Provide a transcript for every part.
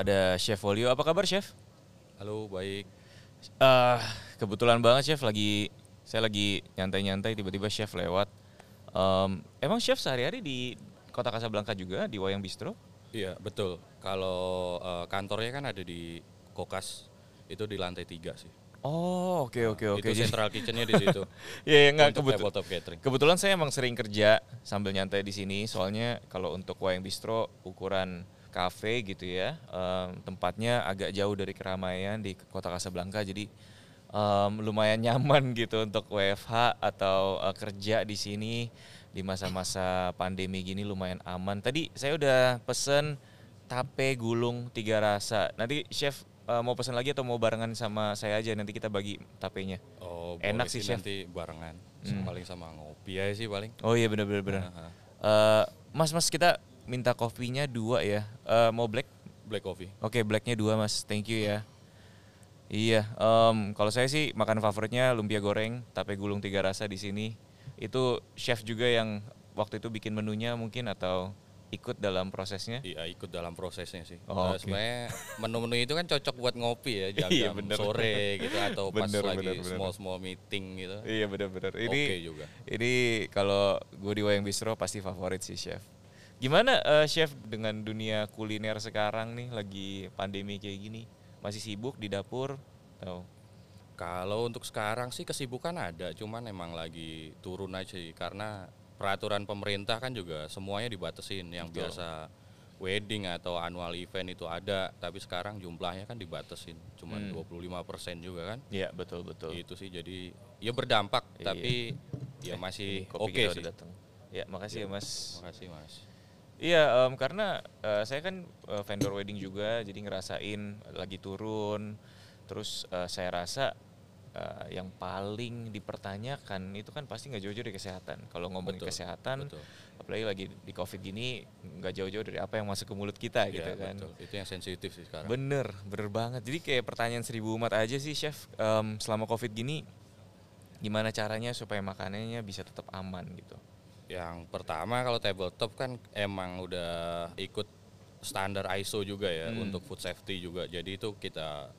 ada Chef Folio. Apa kabar Chef? Halo, baik. Uh, kebetulan banget Chef lagi saya lagi nyantai-nyantai tiba-tiba Chef lewat. Um, emang Chef sehari-hari di Kota Kasablanka juga di Wayang Bistro? Iya, betul. Kalau uh, kantornya kan ada di Kokas, itu di lantai tiga sih. Oh oke oke oke. Itu central kitchennya di situ. Iya yeah, nggak Untuk kebetul tabletop catering. kebetulan saya emang sering kerja sambil nyantai di sini. Soalnya kalau untuk Wayang Bistro ukuran cafe gitu ya, em, tempatnya agak jauh dari keramaian di kota Kasablanka. Jadi em, lumayan nyaman gitu untuk WFH atau eh, kerja di sini di masa-masa pandemi gini lumayan aman. Tadi saya udah pesen tape gulung tiga rasa. Nanti chef eh, mau pesan lagi atau mau barengan sama saya aja nanti kita bagi tapenya. Oh, Enak sih, Chef. nanti barengan. Hmm. Paling sama ngopi aja sih paling. Oh iya benar benar benar. Aha. Eh, mas mas kita minta kopinya dua ya. Eh, mau black? Black coffee. Oke blacknya dua mas. Thank you ya. Iya. em, kalau saya sih makan favoritnya lumpia goreng, tape gulung tiga rasa di sini. Itu chef juga yang waktu itu bikin menunya mungkin atau ikut dalam prosesnya. Iya, ikut dalam prosesnya sih. Oh, Eh, oke. Sebenarnya menu-menu itu kan cocok buat ngopi ya, jam, Iya, jam bener. sore gitu atau pas Bener, lagi bener, small small meeting gitu. Iya benar-benar. Ini Oke juga. ini kalau gue di Wayang Bistro pasti favorit sih chef. Gimana eh, chef dengan dunia kuliner sekarang nih lagi pandemi kayak gini? Masih sibuk di dapur? Atau Kalau untuk sekarang sih kesibukan ada, cuman emang lagi turun aja sih karena peraturan pemerintah kan juga semuanya dibatasin. Yang Betul. biasa wedding atau annual event itu ada, tapi sekarang jumlahnya kan dibatasin, cuman Hmm. 25% juga kan. Iya betul betul. Itu sih jadi ya berdampak, Iya. tapi ya masih oke kita sih. datang. Ya makasih ya mas. Makasih Mas. Iya em, karena eh, saya kan eh, vendor wedding juga, jadi ngerasain lagi turun. Terus eh, saya rasa eh, yang paling dipertanyakan itu kan pasti nggak jauh-jauh dari kesehatan. Kalau ngomongin Betul, kesehatan, Betul. apalagi lagi di covid gini nggak jauh-jauh dari apa yang masuk ke mulut kita gitu Iya, kan. betul. Itu yang sensitif sih sekarang. Bener, bener banget. Jadi kayak pertanyaan seribu umat aja sih chef. Em, selama covid gini, gimana caranya supaya makanannya bisa tetap aman gitu? Yang pertama kalau tabletop kan emang udah ikut standar ISO juga ya Hmm. untuk food safety juga. Jadi itu kita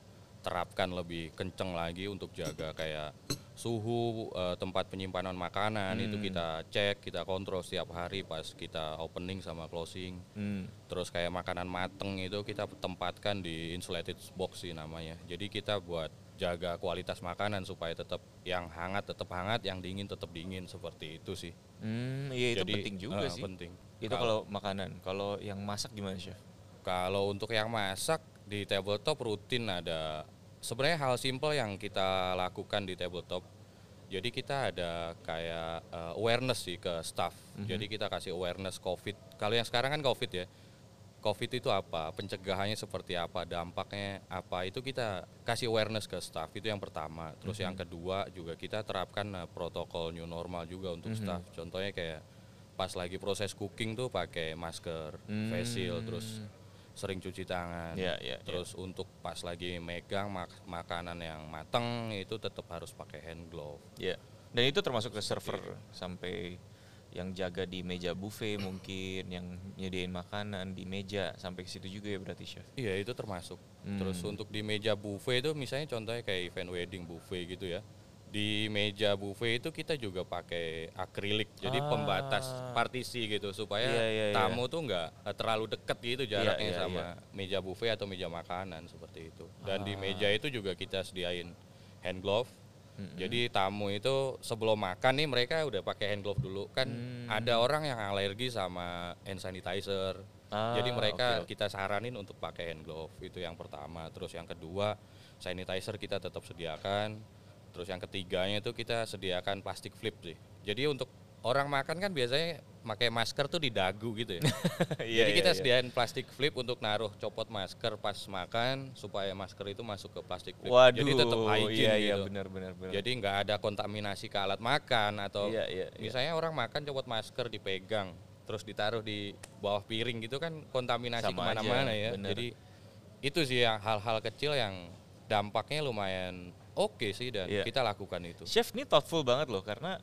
terapkan lebih kenceng lagi untuk jaga kayak suhu eh, tempat penyimpanan makanan itu Hmm. kita cek, kita kontrol setiap hari pas kita opening sama closing. Hmm. Terus kayak makanan mateng itu kita tempatkan di insulated box sih namanya. Jadi kita buat jaga kualitas makanan supaya tetap yang hangat tetap hangat, yang dingin tetap dingin seperti itu sih. Hmm, iya itu Jadi, penting juga eh, sih. Penting. Itu kalau makanan, kalau yang masak gimana chef? kalau untuk yang masak di tabletop rutin ada sebenarnya hal simple yang kita lakukan di tabletop. Jadi kita ada kayak eh, awareness sih ke staff. Mhm. Jadi kita kasih awareness COVID. Kalau yang sekarang kan COVID ya. COVID itu apa? Pencegahannya seperti apa? Dampaknya apa? Itu kita kasih awareness ke staff. Itu yang pertama. Terus yang Mhm. kedua juga kita terapkan eh, protokol new normal juga untuk Mhm. staff. Contohnya kayak pas lagi proses cooking tuh pakai masker, face shield, terus Hmm. sering cuci tangan. Iya, iya, iya. Terus untuk pas lagi megang mak- makanan yang mateng itu tetap harus pakai hand glove. Iya. Dan itu termasuk ke server sampai yang jaga di meja buffet mungkin, yang nyediain makanan di meja sampai ke situ juga ya berarti chef. Iya itu termasuk. Hmm. Terus untuk di meja buffet itu misalnya contohnya kayak event wedding buffet gitu ya. Di meja buffet itu kita juga pakai akrilik, jadi Ah. pembatas partisi gitu supaya Iya, iya, iya. tamu tuh nggak eh, terlalu deket gitu jaraknya iya, sama iya. meja buffet atau meja makanan seperti itu. Dan di Ah. meja itu juga kita sediain hand glove. Mm-mm. Jadi tamu itu sebelum makan nih mereka udah pakai hand glove dulu kan Hmm. ada orang yang alergi sama hand sanitizer. Ah, Jadi mereka oke. kita saranin untuk pakai hand glove itu yang pertama. Terus yang kedua sanitizer kita tetap sediakan. Terus yang ketiganya itu kita sediakan plastik flip sih. Jadi untuk orang makan kan biasanya pakai masker tuh di dagu gitu ya. Iya, Jadi iya, kita iya. sediain plastik flip untuk naruh copot masker pas makan supaya masker itu masuk ke plastik flip. Waduh, Jadi tetap hygiene iya, iya, gitu. benar, benar, benar. Jadi nggak ada kontaminasi ke alat makan atau Iya, iya, iya. misalnya orang makan copot masker dipegang terus ditaruh di bawah piring gitu kan kontaminasi Sama aja, ke mana-mana ya. bener. Jadi itu sih yang hal-hal kecil yang dampaknya lumayan oke sih dan Iya. kita lakukan itu. Chef ini thoughtful banget loh karena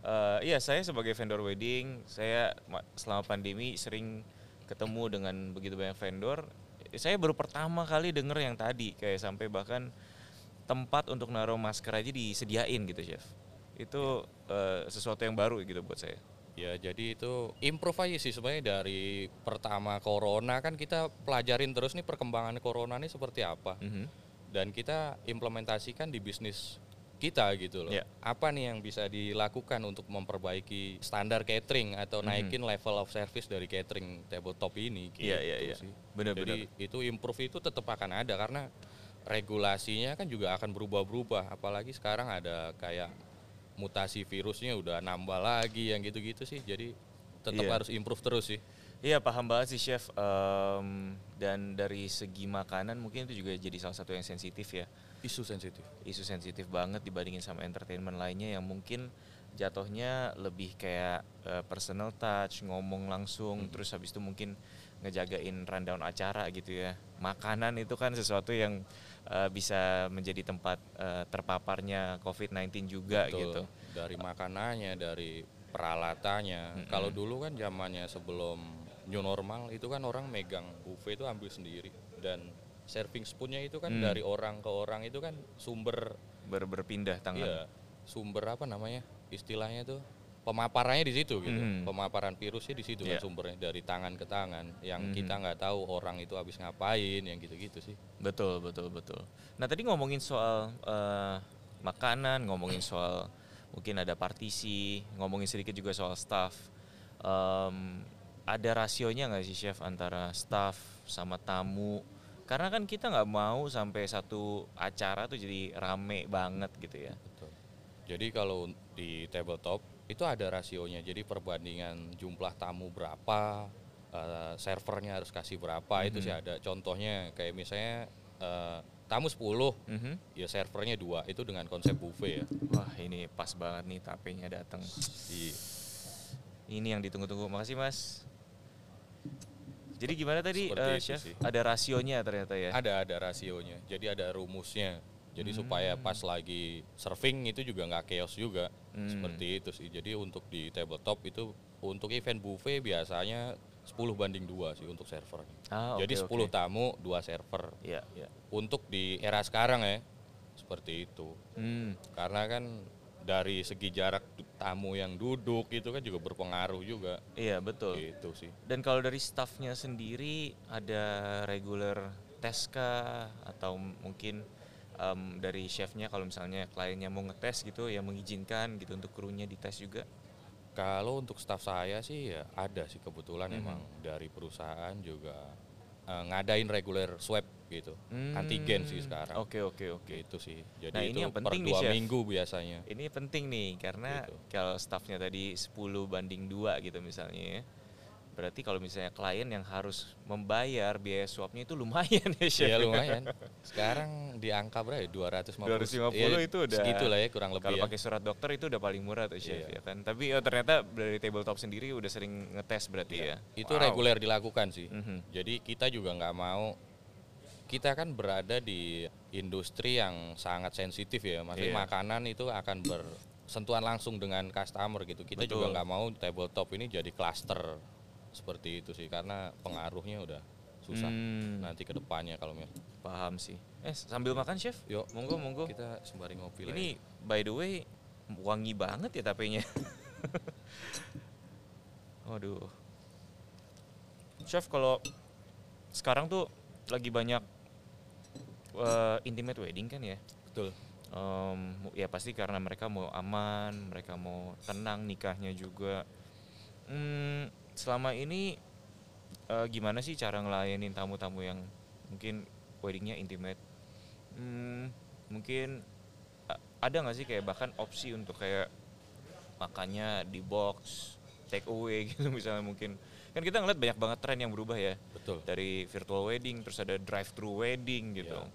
eh iya saya sebagai vendor wedding saya ma- selama pandemi sering ketemu dengan begitu banyak vendor saya baru pertama kali denger yang tadi kayak sampai bahkan tempat untuk naruh masker aja disediain gitu chef itu uh, sesuatu yang baru gitu buat saya Ya jadi itu improve aja sih sebenarnya dari pertama corona kan kita pelajarin terus nih perkembangan corona ini seperti apa. mm -hmm. Dan kita implementasikan di bisnis kita gitu loh. Yeah. Apa nih yang bisa dilakukan untuk memperbaiki standar catering atau Mhm. naikin level of service dari catering tabletop ini gitu Iya, iya, iya. sih. Benar-benar. Jadi itu improve itu tetap akan ada karena regulasinya kan juga akan berubah-berubah apalagi sekarang ada kayak mutasi virusnya udah nambah lagi yang gitu-gitu sih. Jadi tetap Iya. harus improve terus sih. Iya paham banget sih chef Em, dan dari segi makanan mungkin itu juga jadi salah satu yang sensitif ya Isu sensitif. isu sensitif banget dibandingin sama entertainment lainnya yang mungkin jatuhnya lebih kayak eh, personal touch ngomong langsung Hmm. terus habis itu mungkin ngejagain rundown acara gitu ya makanan itu kan sesuatu yang eh, bisa menjadi tempat eh, terpaparnya COVID-19 juga Betul. gitu Dari makanannya, dari peralatannya. Kalau dulu kan zamannya sebelum new normal itu kan orang megang buffet itu ambil sendiri dan serving spoonnya itu kan Hmm. dari orang ke orang itu kan sumber Ber berpindah tangan iya sumber apa namanya istilahnya tuh pemaparannya di situ gitu Hmm. pemaparan virusnya di situ Iya. kan sumbernya dari tangan ke tangan yang Mhm. kita nggak tahu orang itu habis ngapain yang gitu-gitu sih Betul, betul, betul. Nah tadi ngomongin soal eh, makanan, ngomongin soal mungkin ada partisi, ngomongin sedikit juga soal staff. Em, ada rasionya nggak sih chef antara staff sama tamu? Karena kan kita nggak mau sampai satu acara tuh jadi rame banget gitu ya. Betul. Jadi kalau di tabletop itu ada rasionya. Jadi perbandingan jumlah tamu berapa, eh, servernya harus kasih berapa itu sih ada. Contohnya kayak misalnya eh, tamu 10, Mhm. ya servernya dua itu dengan konsep buffet ya. Wah ini pas banget nih tapenya datang. Iya. Ini yang ditunggu-tunggu. Makasih mas. Jadi gimana tadi Seperti itu chef? sih. Ada rasionya ternyata ya? Ada ada rasionya. Jadi ada rumusnya. Jadi supaya pas lagi serving itu juga nggak chaos juga. Hmm. Seperti itu sih. Jadi untuk di tabletop itu untuk event buffet biasanya 10 banding 2 sih untuk servernya. Ah, Jadi oke, 10 oke. tamu, 2 server. Iya, iya. Untuk di era sekarang ya seperti itu. Hmm. Karena kan dari segi jarak tamu yang duduk itu kan juga berpengaruh juga. Iya betul. Gitu sih. Dan kalau dari staffnya sendiri ada regular tes kah atau mungkin em, dari chefnya kalau misalnya kliennya mau ngetes gitu ya mengizinkan gitu untuk krunya dites juga. Kalau untuk staff saya sih ya ada sih kebetulan Mhm. emang dari perusahaan juga eh, ngadain regular swab gitu. Hmm, Antigen sih sekarang. Oke oke oke. Gitu sih. Jadi Nah, ini itu yang penting per nih, dua Chef. minggu biasanya. Ini penting nih karena Gitu. kalau staffnya tadi 10 banding 2 gitu misalnya ya. Berarti kalau misalnya klien yang harus membayar biaya swabnya itu lumayan ya chef. Iya lumayan. Sekarang di angka berapa ya? 250. 250 Ya, itu udah Segitulah ya kurang lebih Kalau ya. pakai surat dokter itu udah paling murah tuh chef Iya. ya kan. Tapi oh, ternyata dari tabletop sendiri udah sering ngetes berarti ya. Itu Wow. reguler dilakukan sih. Mhm. Jadi kita juga nggak mau kita kan berada di industri yang sangat sensitif ya, maksudnya Iya. makanan itu akan bersentuhan langsung dengan customer gitu. Kita Betul. juga nggak mau tabletop ini jadi cluster seperti itu sih, karena pengaruhnya udah susah Hmm, nanti ke depannya kalau mis- paham sih. Eh sambil makan chef? Yuk, Monggo monggo. kita sembari ngopi lah. Ini by the way wangi banget ya tapenya. Waduh. Chef kalau sekarang tuh lagi banyak eh, intimate wedding kan ya? ya. Betul. Em, ya pasti karena mereka mau aman, mereka mau tenang nikahnya juga. Hmm, selama ini eh, gimana sih cara ngelayanin tamu-tamu yang mungkin weddingnya intimate? Hmm, mungkin a- ada nggak sih kayak bahkan opsi untuk kayak makannya di box, take away gitu misalnya mungkin. Kan kita ngeliat banyak banget tren yang berubah ya Betul. dari virtual wedding terus ada drive thru wedding gitu. Iya.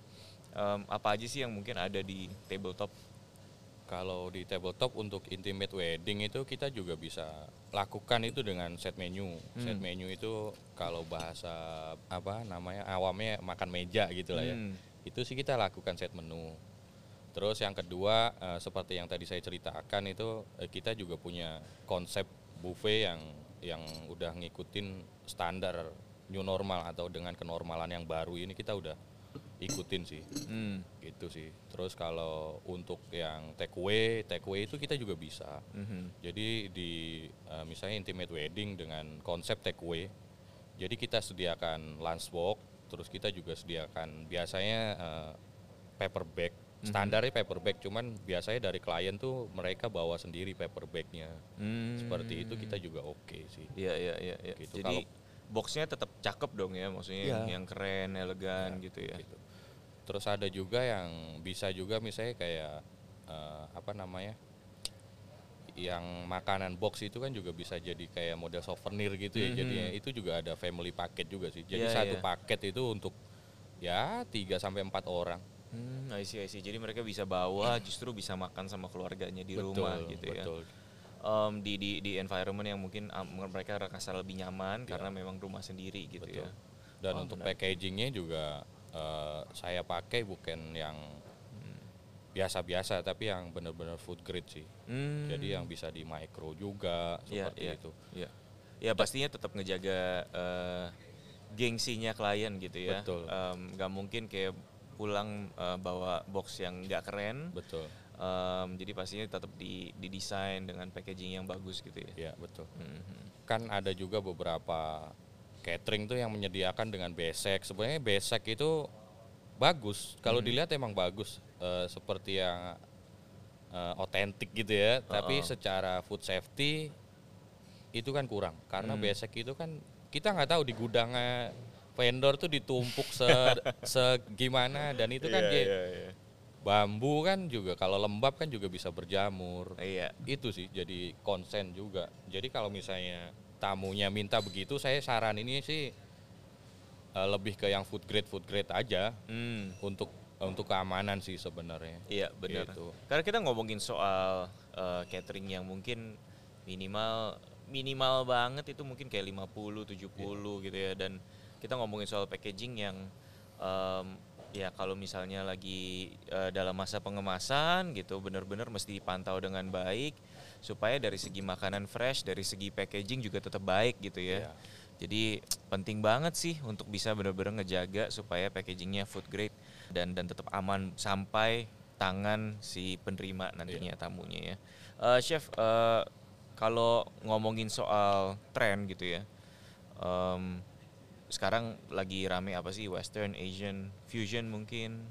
Em, apa aja sih yang mungkin ada di tabletop? Kalau di tabletop untuk intimate wedding itu kita juga bisa lakukan itu dengan set menu. Set Hmm. menu itu kalau bahasa apa namanya awamnya makan meja gitu lah ya. Hmm. Itu sih kita lakukan set menu. Terus yang kedua eh, seperti yang tadi saya ceritakan itu eh, kita juga punya konsep buffet yang yang udah ngikutin standar new normal atau dengan kenormalan yang baru ini kita udah ikutin sih Hmm. gitu sih terus kalau untuk yang take away take away itu kita juga bisa Mhm. jadi di eh, misalnya intimate wedding dengan konsep take away jadi kita sediakan lunch box terus kita juga sediakan biasanya eh, paper bag standarnya paper bag cuman biasanya dari klien tuh mereka bawa sendiri paper bagnya Hmm. seperti itu kita juga oke sih Iya iya iya. iya. Gitu. Jadi Kalau- boxnya tetap cakep dong ya, maksudnya Iya. yang, keren, elegan gitu ya. gitu. Terus ada juga yang bisa juga misalnya kayak eh, apa namanya? yang makanan box itu kan juga bisa jadi kayak model souvenir gitu ya. Mhm. Jadi itu juga ada family packet juga sih. Jadi Iya, satu iya. paket itu untuk ya 3 sampai 4 orang. Hmm, I see, I see. Jadi mereka bisa bawa, justru bisa makan sama keluarganya di rumah gitu ya. betul. Em, di di di environment yang mungkin um, mereka rasa lebih nyaman Iya. karena memang rumah sendiri gitu Betul. ya. Dan Oh, untuk packagingnya juga eh, saya pakai bukan yang biasa-biasa tapi yang benar-benar food grade sih. Hmm. Jadi yang bisa di micro juga Iya, seperti iya. itu. Iya. Ya pastinya tetap ngejaga eh, gengsinya klien gitu ya. Betul. Em, nggak mungkin kayak pulang eh, bawa box yang nggak keren. Betul. Em, jadi pastinya tetap di didesain dengan packaging yang bagus gitu ya. Ya, betul. Mhm. Kan ada juga beberapa catering tuh yang menyediakan dengan besek. Sebenarnya besek itu bagus. Kalau Hmm. dilihat emang bagus eh, seperti yang eh, otentik gitu ya. Tapi Uh-uh. secara food safety itu kan kurang karena Hmm. besek itu kan kita nggak tahu di gudangnya vendor tuh ditumpuk se segimana dan itu kan Iya, dia iya, iya. bambu kan juga kalau lembab kan juga bisa berjamur Iya. itu sih jadi konsen juga jadi kalau misalnya tamunya minta begitu saya saran ini sih eh, lebih ke yang food grade food grade aja Hmm. untuk untuk keamanan sih sebenarnya Iya benar. Gitu. Karena kita ngomongin soal eh, catering yang mungkin minimal minimal banget itu mungkin kayak 50 70 gitu ya dan kita ngomongin soal packaging yang em, ya kalau misalnya lagi eh, dalam masa pengemasan gitu benar-benar mesti dipantau dengan baik supaya dari segi makanan fresh, dari segi packaging juga tetap baik gitu ya. Iya. Jadi penting banget sih untuk bisa benar-benar ngejaga supaya packagingnya food grade dan dan tetap aman sampai tangan si penerima nantinya tamunya ya. Eh, chef, eh, kalau ngomongin soal tren gitu ya, em, sekarang lagi rame apa sih Western, Asian, fusion mungkin?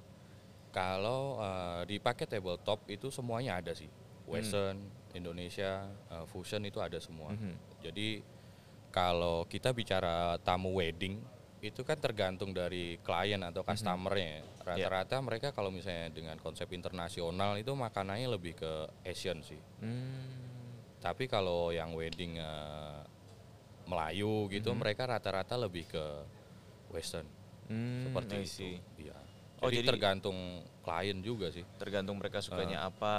kalau eh, di paket tabletop itu semuanya ada sih western Indonesia eh, fusion itu ada semua Mhm. jadi kalau kita bicara tamu wedding itu kan tergantung dari klien atau customernya. Rata-rata mereka kalau misalnya dengan konsep internasional itu makanannya lebih ke Asian sih. Hmm. Tapi kalau yang wedding eh, Melayu gitu mereka rata-rata lebih ke Western Hmm, seperti itu. Iya. Oh, jadi, jadi- tergantung klien juga sih. tergantung mereka sukanya apa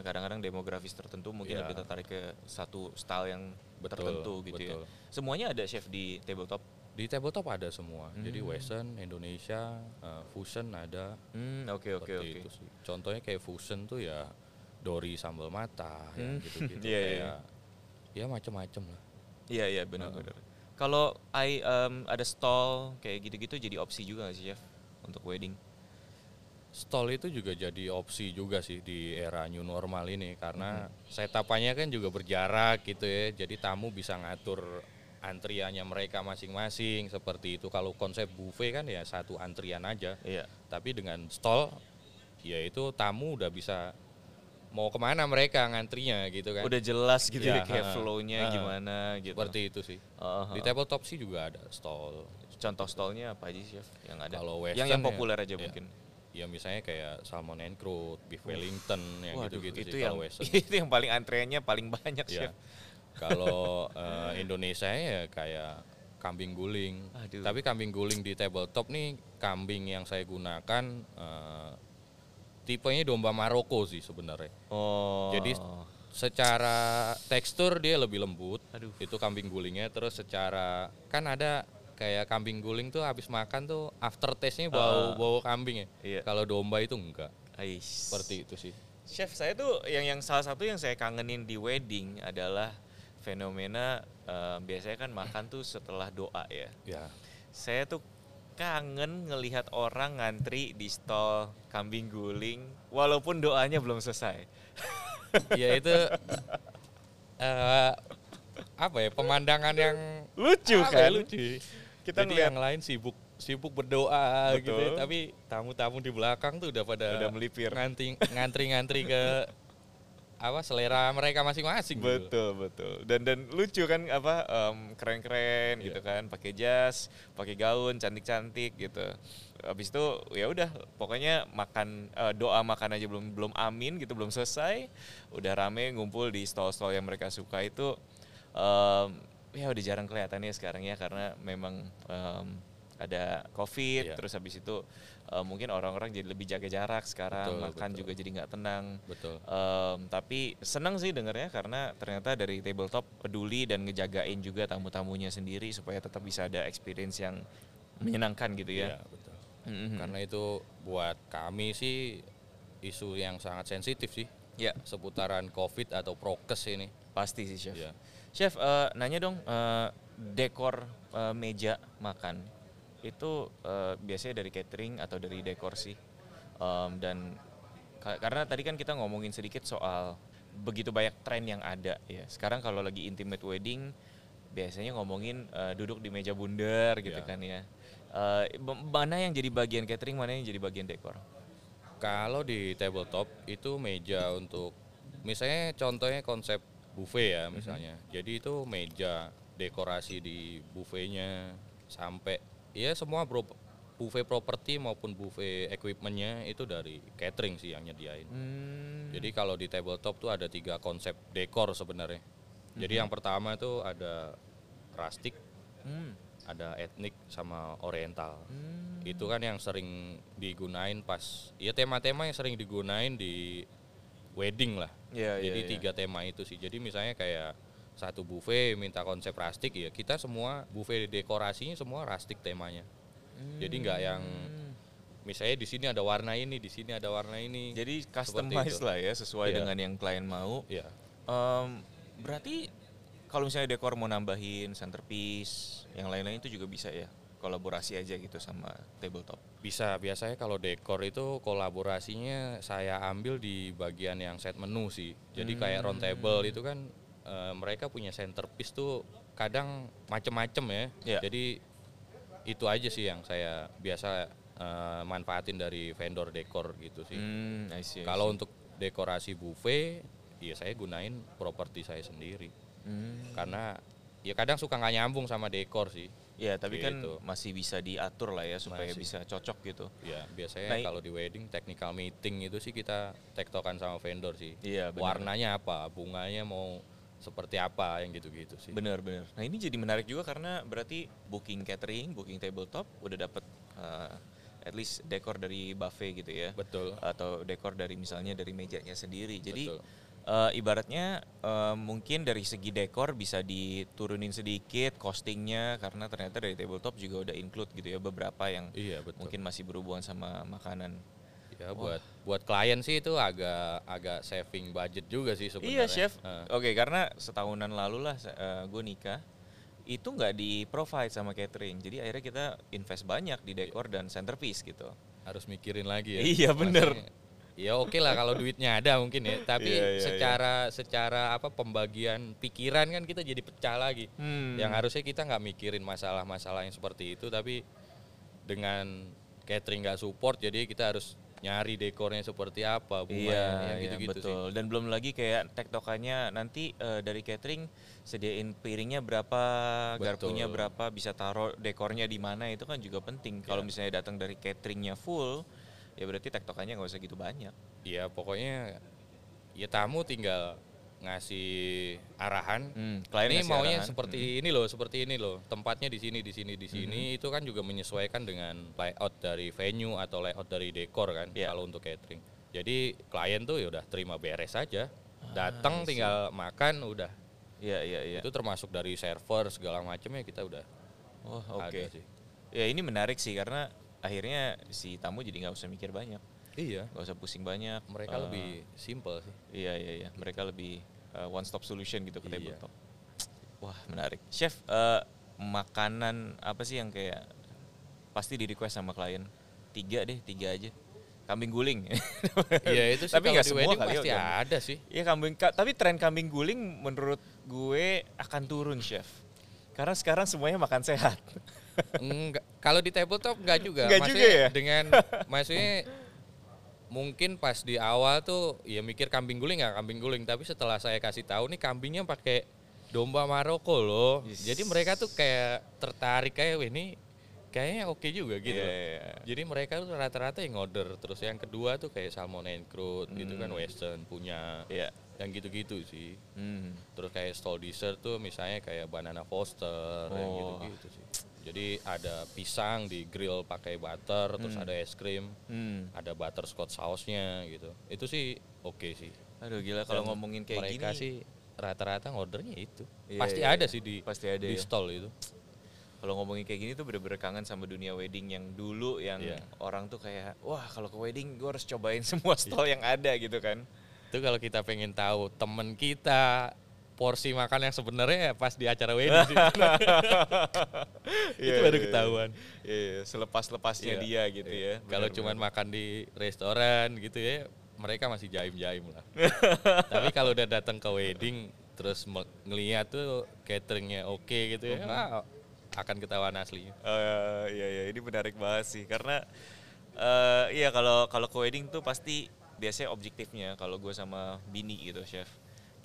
kadang-kadang demografis tertentu mungkin Iya. lebih tertarik ke satu style yang Betul, tertentu gitu betul. ya semuanya ada chef di tabletop Di tabletop ada semua. Jadi Hmm. Western, Indonesia, eh, fusion ada. hmm oke oke oke. Contohnya kayak fusion tuh ya Dori sambal mata ya Hmm. gitu-gitu Iya, iya, kayak ya macam-macam lah. iya iya benar-benar kalau I em, ada stall kayak gitu-gitu jadi opsi juga nggak sih chef untuk wedding Stall itu juga jadi opsi juga sih di era new normal ini karena Hmm. setapannya kan juga berjarak gitu ya. Jadi tamu bisa ngatur antriannya mereka masing-masing seperti itu. Kalau konsep buffet kan ya satu antrian aja. iya Tapi dengan stall ya itu tamu udah bisa mau ke mana mereka ngantrinya gitu kan. udah jelas gitu ya Iya, kayak ha, flow-nya ha. gimana gitu Seperti itu sih. Uh, Di tabletop sih juga ada stall. contoh stallnya apa aja chef yang ada Kalau yang western yang ya, populer aja iya. mungkin Ya misalnya kayak salmon and croûte, beef wellington yang Waduh, gitu-gitu itu sih yang western. itu yang paling antreannya paling banyak Ya. Kalau eh, Indonesia ya kayak kambing guling. Aduh. Tapi kambing guling di tabletop nih kambing yang saya gunakan eh, tipenya domba Maroko sih sebenarnya. oh Jadi secara tekstur dia lebih lembut. Aduh. Itu kambing gulingnya terus secara kan ada kayak kambing guling tuh habis makan tuh after taste-nya bau bau kambing ya. Iya. Kalau domba itu enggak. Ais. Seperti itu sih. Chef saya tuh yang yang salah satu yang saya kangenin di wedding adalah fenomena eh, biasanya kan makan tuh setelah doa ya. Ya. saya tuh kangen ngelihat orang ngantri di stall kambing guling walaupun doanya belum selesai. ya itu eh, apa ya pemandangan yang Lucu apa ya, kan? lucu. Kita Jadi ngeliat yang lain sibuk sibuk berdoa gitu ya, Betul. tapi tamu-tamu di belakang tuh udah pada Udah melipir. ngantri ngantri-ngantri ke apa selera mereka masing-masing gitu. Betul betul dan dan lucu kan apa em, keren-keren gitu Iya. kan pakai jas pakai gaun cantik-cantik gitu habis itu ya udah pokoknya makan eh, doa makan aja belum belum amin gitu belum selesai udah rame ngumpul di stall-stall yang mereka suka itu em, ya udah jarang kelihatan ya sekarang ya karena memang em, ada covid Iya. terus habis itu eh, mungkin orang-orang jadi lebih jaga jarak sekarang Betul, makan betul. juga jadi nggak tenang Betul. Em, tapi senang sih dengarnya karena ternyata dari tabletop peduli dan ngejagain juga tamu-tamunya sendiri supaya tetap bisa ada experience yang menyenangkan gitu ya. Iya, betul. Mhm. Karena itu buat kami sih isu yang sangat sensitif sih Ya seputaran Covid atau prokes ini. pasti sih chef. Iya. Chef eh, nanya dong eh, dekor eh, meja makan itu eh, biasanya dari catering atau dari dekor sih. Em, dan ka- karena tadi kan kita ngomongin sedikit soal begitu banyak tren yang ada ya. Sekarang kalau lagi intimate wedding biasanya ngomongin eh, duduk di meja bundar gitu Ya. kan ya. B- mana yang jadi bagian catering, mana yang jadi bagian dekor? Kalau di tabletop itu meja untuk misalnya contohnya konsep buffet ya misalnya. Jadi itu meja dekorasi di buffetnya sampai ya semua bro, buffet properti maupun buffet equipmentnya itu dari catering sih yang nyediain. Hmm, Jadi kalau di tabletop tuh ada tiga konsep dekor sebenarnya. Jadi yang pertama itu ada rustic, hmm, ada etnik sama oriental. hmm. Itu kan yang sering digunain pas ya tema-tema yang sering digunain di wedding lah. Iya, iya, Jadi iya. tiga tema itu sih. Jadi misalnya kayak satu buffet minta konsep rustic ya kita semua buffet dekorasinya semua rustic temanya. Jadi nggak yang Hmm. misalnya di sini ada warna ini, di sini ada warna ini. Jadi customize lah ya sesuai Iya. dengan yang klien mau. ya Em, berarti kalau misalnya dekor mau nambahin centerpiece, yang lain-lain itu juga bisa ya kolaborasi aja gitu sama tabletop. Bisa, biasanya kalau dekor itu kolaborasinya saya ambil di bagian yang set menu sih. Jadi kayak round table itu kan eh, mereka punya centerpiece tuh kadang macem-macem ya. Iya. Jadi itu aja sih yang saya biasa eh, manfaatin dari vendor dekor gitu sih. Hmm, I see, I Kalau untuk dekorasi buffet, ya saya gunain properti saya sendiri. Hmm. Karena ya kadang suka nggak nyambung sama dekor sih. Ya, tapi kan Gitu. masih bisa diatur lah ya supaya Masih. bisa cocok gitu. Ya biasanya Nah, kalau di wedding technical meeting itu sih kita tektokan sama vendor sih. Iya, benar. Warnanya apa, bunganya mau seperti apa yang gitu-gitu sih. Bener bener. Nah ini jadi menarik juga karena berarti booking catering, booking tabletop udah dapet uh, at least dekor dari buffet gitu ya. Betul. Atau dekor dari misalnya dari mejanya sendiri. Jadi Betul. Uh, ibaratnya uh, mungkin dari segi dekor bisa diturunin sedikit costingnya karena ternyata dari tabletop juga udah include gitu ya beberapa yang Iya betul. mungkin masih berhubungan sama makanan. Ya buat buat klien sih itu agak agak saving budget juga sih sebenarnya. Iya chef. Eh, Oke karena setahunan lalu lah gue nikah itu nggak di provide sama catering. Jadi akhirnya kita invest banyak di dekor dan centerpiece gitu. harus mikirin lagi ya. Iya, bener. Ya oke lah kalau duitnya ada mungkin ya, tapi Iya, iya, secara secara apa pembagian pikiran kan kita jadi pecah lagi. Hmm. Yang harusnya kita nggak mikirin masalah-masalah yang seperti itu, tapi dengan catering nggak support, jadi kita harus nyari dekornya seperti apa, bunganya, Iya, yang iya, gitu-gitu sih. betul. Dan belum lagi kayak tektokannya nanti eh, dari catering sediain piringnya berapa, garpunya Betul. berapa, bisa taruh dekornya di mana itu kan juga penting. Kalau Iya. misalnya datang dari cateringnya full, ya berarti tektokannya nggak usah gitu banyak. Iya pokoknya ya tamu tinggal ngasih arahan. Hmm, klien ini maunya arahan. seperti ini loh, seperti ini loh. Tempatnya di sini, di sini, di sini. Itu kan juga menyesuaikan dengan layout dari venue atau layout dari dekor kan. Iya. Kalau untuk catering. Jadi klien tuh ya udah terima beres saja. Ah, Datang tinggal makan udah. Iya, iya, iya. Itu termasuk dari server segala macamnya kita udah Oh, oke. sih. Ya ini menarik sih karena akhirnya si tamu jadi nggak usah mikir banyak, Iya. nggak usah pusing banyak. Mereka Eh, lebih simple sih. Iya iya iya, mereka lebih one stop solution gitu ke Iya. tabletop. Wah menarik. Chef, eh, makanan apa sih yang kayak pasti di request sama klien tiga deh tiga aja kambing guling Iya itu sih Tapi nggak semua wedding kali ya, pasti kan? ada sih. ya kambing ka- tapi tren kambing guling menurut gue akan turun chef karena sekarang semuanya makan sehat Enggak, kalau di tabletop enggak juga. Enggak maksudnya juga ya? dengan maksudnya mungkin pas di awal tuh ya mikir kambing guling nggak kambing guling, tapi setelah saya kasih tahu nih kambingnya pakai domba Maroko loh. Yes. Jadi mereka tuh kayak tertarik kayak "Wah, ini kayaknya oke juga gitu. Iya, iya, iya. Jadi mereka tuh rata-rata yang order. Terus yang kedua tuh kayak salmon and crude gitu kan Hmm. western punya. Iya. Yang gitu-gitu sih. Hmm. Terus kayak stall dessert tuh misalnya kayak banana foster yang Oh. gitu-gitu sih. Jadi ada pisang di grill pakai butter, terus ada es krim, Hmm. ada butterscotch sausnya gitu. Itu sih oke sih. aduh gila kalau ngomongin kayak mereka gini sih rata-rata ngordernya itu. Iya, Pasti iya, ada iya. sih di Pasti ada di ya. stall itu. kalau ngomongin kayak gini tuh bener-bener kangen sama dunia wedding yang dulu yang Iya. orang tuh kayak wah kalau ke wedding gue harus cobain semua stall yang ada gitu kan Itu kalau kita pengen tahu temen kita porsi makan yang sebenarnya ya pas di acara wedding sih. itu baru ketahuan. Iya, selepas-lepasnya Iya. dia gitu ya. Kalau Benar-benar. cuman makan di restoran gitu ya, mereka masih jaim-jaim lah. Tapi kalau udah datang ke wedding terus ngeliat tuh cateringnya oke gitu ya, wah, akan ketahuan aslinya. Eh, iya iya ini menarik banget sih karena eh iya kalau kalau ke wedding tuh pasti biasanya objektifnya kalau gue sama bini gitu chef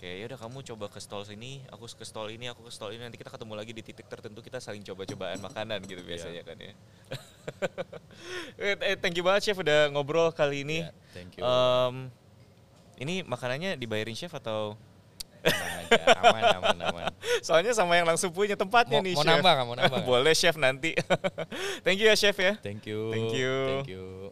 kayak ya udah kamu coba ke stall sini aku ke stall ini aku ke stall ini nanti kita ketemu lagi di titik tertentu kita saling coba-cobaan makanan gitu biasanya kan ya eh, eh, thank you banget chef udah ngobrol kali ini Ya, thank you. Em, ini makanannya dibayarin chef atau aja, aman, aman, aman. soalnya sama yang langsung punya tempatnya Mau- nih mau chef nambah? Mau nambah nggak? boleh chef nanti thank you ya chef ya Thank you. Thank you. Thank you.